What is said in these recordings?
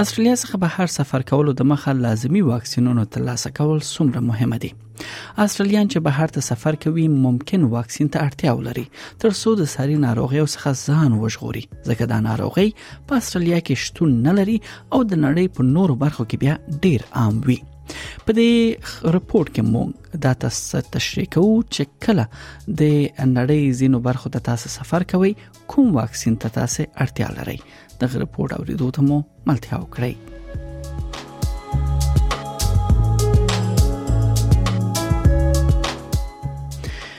استرالیا څخه به هر سفر کولو د مخه لازمی واکسینونو ترلاسه کول څومره مهمه دي استرالیان چې بهر ته سفر کوي ممکن واکسین ته اړتیا ولري تر څو د ساري ناروغیو څخه ځان وژغوري ځکه دا ناروغي په استرالیا کې شتون نه لري او د نړۍ په نورو برخو کې بیا ډیر عام وي په دې رپورت کې مونږ دا تاسو تشریح کوو چې کله د نړۍ زینو برخو ته تاسو سفر کوئ کوم واکسین ته تاسو اړتیا لرئ د غره پورډ اوریدو ته مو ملتیا وکړئ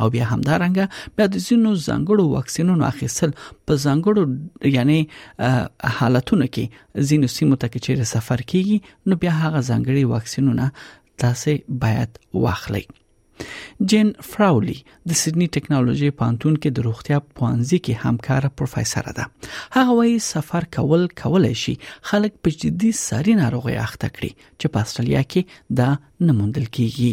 او بیا همدارنګه بیا د ځینو ځانګړو واکسینونو اخیستل په ځانګړو یعنی حالتونو کې ځینو سیمو ته کې چیرې سفر کیږي نو بیا هغه ځانګړي واکسینونه تاسو باید واخلئ جین فراولی د سیدنی ټکنالوژي پانتون کې د روغتیا پوهنځي کې همکار پروفیسور ده هغه وایي سفر کول کولای شي خلک په جدي ساري ناروغي اخته کړي چې په استرالیا کې دا نه موندل کیږي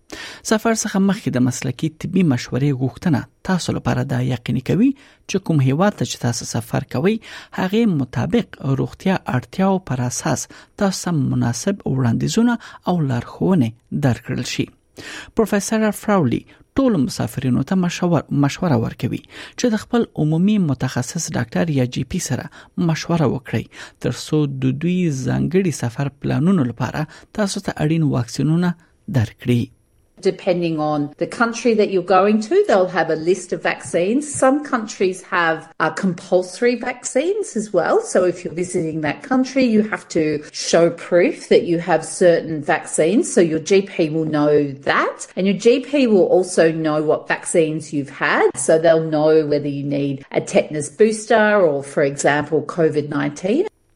سفر څخه مخکې د مسلکي طبي مشورې غوښتنه تاسو لپاره دا یقیني کوي چې کوم هیواد ته چې تاسو سفر کوئ هغه مطابق روغتیا اړتیاو پر اساس تاسو مناسب وړاندیزونه او لارښوونې درکړل شي پروفیسور فراولی ټول مسافرینو ته مشور مشوره ورکوي چې د خپل عمومي متخصص ډاکټر یا جی پی سره مشوره وکړي ترڅو د دوی ځانګړي سفر پلانونو لپاره تاسو ته اړین واکسینونه درکړي Depending on the country that you're going to, they'll have a list of vaccines. Some countries have uh, compulsory vaccines as well. So if you're visiting that country, you have to show proof that you have certain vaccines. So your GP will know that. And your GP will also know what vaccines you've had. So they'll know whether you need a tetanus booster or, for example, COVID 19.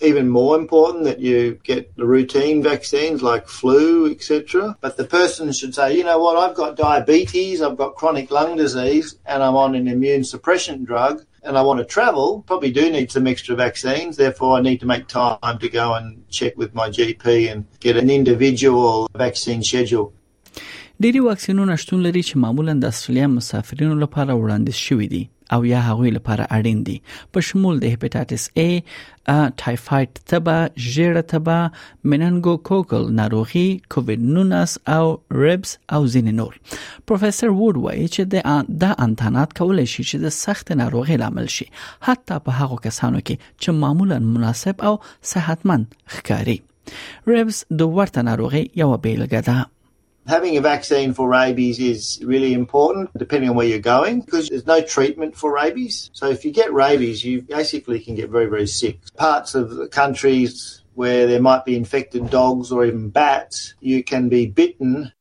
even more important that you get the routine vaccines like flu, etc. But the person should say, you know what, I've got diabetes, I've got chronic lung disease, and I'm on an immune suppression drug and I want to travel, probably do need some extra vaccines. Therefore, I need to make time to go and check with my GP and get an individual vaccine schedule. ډېری واکسینونه شتون لري چې معمولا د استرالیا مسافرینو لپاره وړاندیز شوي دي او یا هغوی لپاره اړین دي په شمول د هپاتایتس A ټایفاید تبه ژیړه تبه مننګو کوکل ناروغي کووید 19 او ربز او ځینې نور پروفیسور وود وایي چې د د انتانات کولای شي چې د سخت ناروغي لامل شي حتی په هغو کسانو کې چې معمولا مناسب او صحتمند ښکاري ریبز د ورته ناروغي یو بیلګه ده Having a vaccine for rabies is really important depending on where you're going because there's no treatment for rabies. So if you get rabies, you basically can get very, very sick. Parts of the countries where there might be infected dogs or even bats, you can be bitten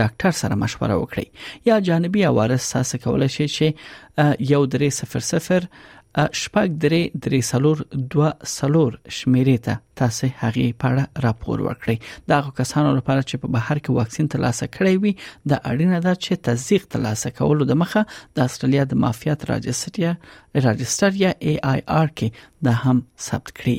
ډاکټر سره مشوره وکړئ یا جانبي عوارض تاسو کولای شئ چې یو درې صفر صفر شپږ درې درې سلور دوا سلور شمیرې ته تاسو هغه پاړه راپور ورکړئ دا کسانو لپاره چې په بهر کې واکسین ترلاسه کړی وي د اړینه ده چې تصدیق ترلاسه کولو د مخه د استرالیا د مافیات راجستر یا راجستر یا ای آی آر کې دا هم ثبت کړئ